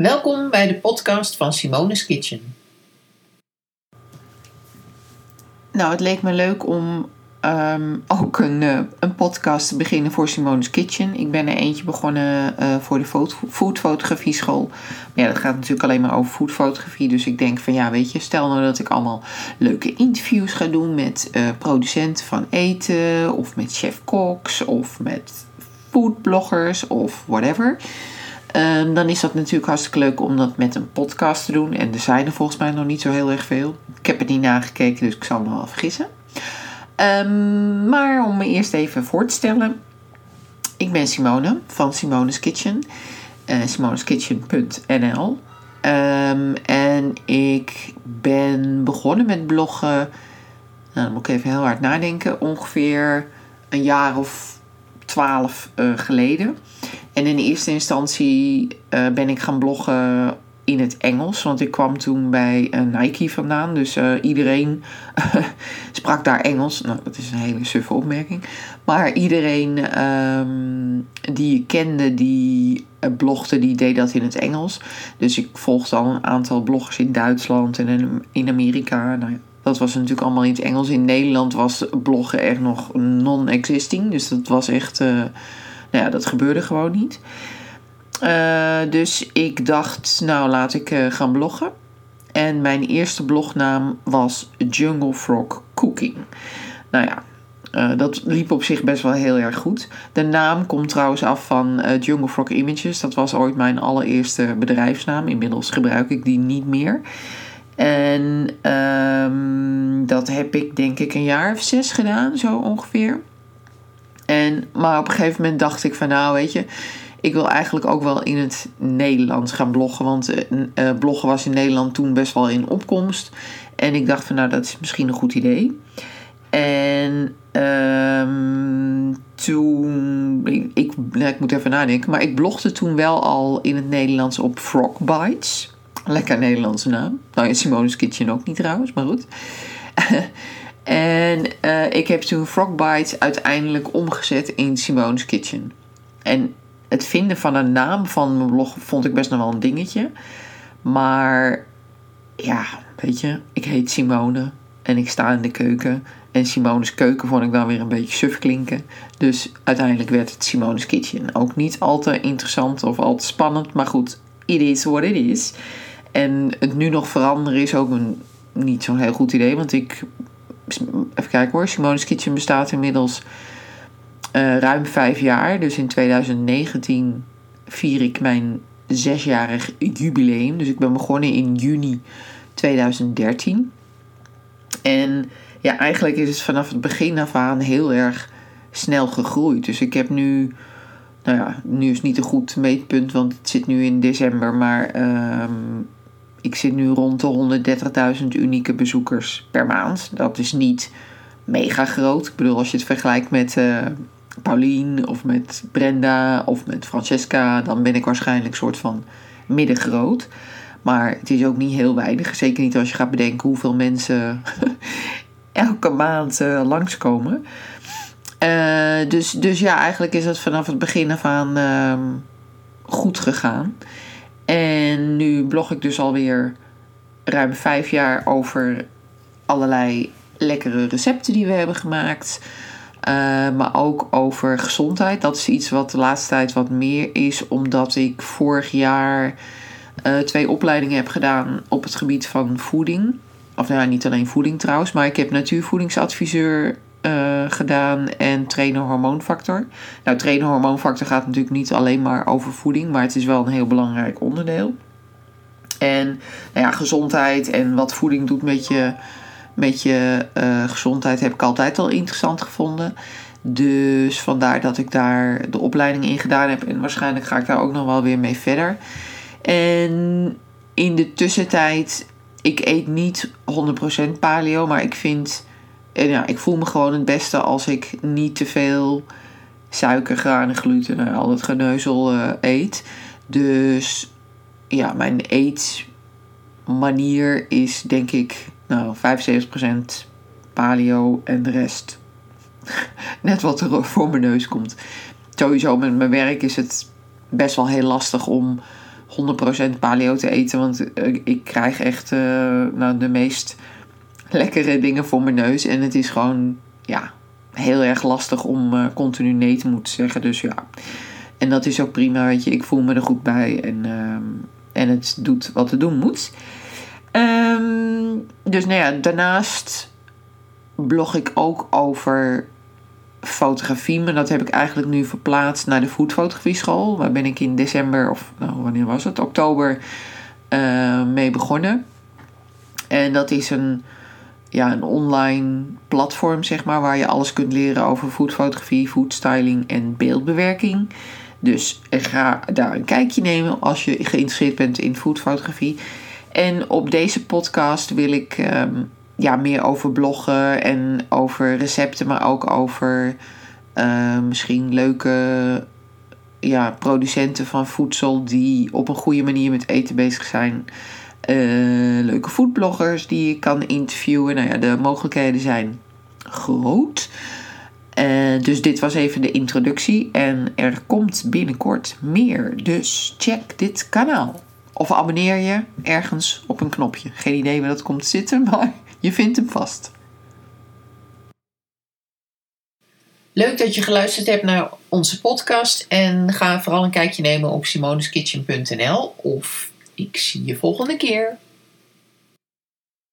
Welkom bij de podcast van Simone's Kitchen. Nou, het leek me leuk om ehm, ook een, eh, een podcast te beginnen voor Simone's Kitchen. Ik ben er eentje begonnen eh, voor de food, foodfotografie school. Maar ja, dat gaat natuurlijk alleen maar over foodfotografie. Dus ik denk van ja, weet je, stel nou dat ik allemaal leuke interviews ga doen met eh, producenten van eten. Of met chef-koks of met foodbloggers of whatever. Ehm, dan is dat natuurlijk hartstikke leuk om dat met een podcast te doen. En er zijn er volgens mij nog niet zo heel erg veel. Ik heb het niet nagekeken, dus ik zal me wel vergissen. Um, maar om me eerst even voor te stellen. Ik ben Simone van Simone's Kitchen. Uh, simoneskitchen.nl um, En ik ben begonnen met bloggen. Nou, dan moet ik even heel hard nadenken. Ongeveer een jaar of twaalf uh, geleden. En in eerste instantie uh, ben ik gaan bloggen in het Engels. Want ik kwam toen bij uh, Nike vandaan. Dus uh, iedereen sprak daar Engels. Nou, dat is een hele suffe opmerking. Maar iedereen um, die ik kende, die blogde, die deed dat in het Engels. Dus ik volgde al een aantal bloggers in Duitsland en in, in Amerika. Nou, dat was natuurlijk allemaal in het Engels. In Nederland was bloggen echt nog non-existing. Dus dat was echt... Uh, nou ja, dat gebeurde gewoon niet. Uh, dus ik dacht, nou laat ik uh, gaan bloggen. En mijn eerste blognaam was Jungle Frog Cooking. Nou ja, uh, dat liep op zich best wel heel erg goed. De naam komt trouwens af van Jungle Frog Images. Dat was ooit mijn allereerste bedrijfsnaam. Inmiddels gebruik ik die niet meer. En um, dat heb ik denk ik een jaar of zes gedaan, zo ongeveer. En, maar op een gegeven moment dacht ik van nou weet je, ik wil eigenlijk ook wel in het Nederlands gaan bloggen. Want uh, bloggen was in Nederland toen best wel in opkomst. En ik dacht van nou dat is misschien een goed idee. En um, toen, ik moet even nadenken, maar ik blogde toen wel al in het Nederlands op Frog Bites. Lekker Nederlandse naam. Nou ja, Simone's Kitchen ook niet trouwens, maar goed. en uh, ik heb toen Frog Bites uiteindelijk omgezet in Simone's Kitchen. En het vinden van een naam van mijn blog vond ik best nog wel een dingetje. Maar ja, weet je, ik heet Simone en ik sta in de keuken. En Simone's keuken vond ik dan weer een beetje suf klinken. Dus uiteindelijk werd het Simone's Kitchen. Ook niet al te interessant of al te spannend, maar goed, it is what it is. En het nu nog veranderen is ook een, niet zo'n heel goed idee. Want ik, even kijken hoor, Simone's Kitchen bestaat inmiddels uh, ruim vijf jaar. Dus in 2019 vier ik mijn zesjarig jubileum. Dus ik ben begonnen in juni 2013. En ja, eigenlijk is het vanaf het begin af aan heel erg snel gegroeid. Dus ik heb nu, nou ja, nu is niet een goed meetpunt, want het zit nu in december. Maar um, ik zit nu rond de 130.000 unieke bezoekers per maand. Dat is niet mega groot. Ik bedoel, als je het vergelijkt met uh, Paulien of met Brenda of met Francesca, dan ben ik waarschijnlijk soort van middengroot. Maar het is ook niet heel weinig. Zeker niet als je gaat bedenken hoeveel mensen elke maand uh, langskomen. Uh, dus, dus ja, eigenlijk is het vanaf het begin af aan uh, goed gegaan. En nu blog ik dus alweer ruim vijf jaar over allerlei lekkere recepten die we hebben gemaakt. Uh, maar ook over gezondheid. Dat is iets wat de laatste tijd wat meer is, omdat ik vorig jaar uh, twee opleidingen heb gedaan op het gebied van voeding. Of nou niet alleen voeding trouwens, maar ik heb natuurvoedingsadviseur gedaan en trainer hormoonfactor. Nou, trainer hormoonfactor gaat natuurlijk niet alleen maar over voeding, maar het is wel een heel belangrijk onderdeel. En nou ja, gezondheid en wat voeding doet met je, met je uh, gezondheid heb ik altijd al interessant gevonden. Dus vandaar dat ik daar de opleiding in gedaan heb. En waarschijnlijk ga ik daar ook nog wel weer mee verder. En in de tussentijd, ik eet niet 100% paleo, maar ik vind. Ja, ik voel me gewoon het beste als ik niet te veel suiker, granen, gluten, al het geneuzel uh, eet. Dus ja, mijn eetmanier is denk ik nou, 75% paleo en de rest net wat er voor mijn neus komt. Sowieso met mijn werk is het best wel heel lastig om 100% paleo te eten. Want eh, ik krijg echt eh, nou, de meest lekkere dingen voor mijn neus. En het is gewoon ja, heel erg lastig om uh, continu nee te moeten zeggen. Dus ja. En dat is ook prima, weet je. Ik voel me er goed bij. En, ehm, en het doet wat het doen moet. Ehm, dus nou ja, daarnaast blog ik ook over fotografie. Maar dat heb ik eigenlijk nu verplaatst naar de foodfotografie school. Waar ben ik in december, of nou, wanneer was het? Oktober uh, mee begonnen. En dat is een, ja, een online platform, zeg maar, waar je alles kunt leren over foodfotografie, foodstyling en beeldbewerking. Dus ga daar een kijkje nemen als je geïnteresseerd bent in foodfotografie. En op deze podcast wil ik um, ja, meer over bloggen en over recepten, maar ook over uh, misschien leuke ja, producenten van voedsel die op een goede manier met eten bezig zijn. Uh, leuke foodbloggers die je kan interviewen. Nou ja, de mogelijkheden zijn groot. Uh, dus dit was even de introductie en er komt binnenkort meer. Dus check dit kanaal. Of abonneer je ergens op een knopje. Geen idee waar dat komt zitten, maar je vindt hem vast. Leuk dat je geluisterd hebt naar onze podcast. En ga vooral een kijkje nemen op simoneskitchen.nl. Of ik zie je volgende keer.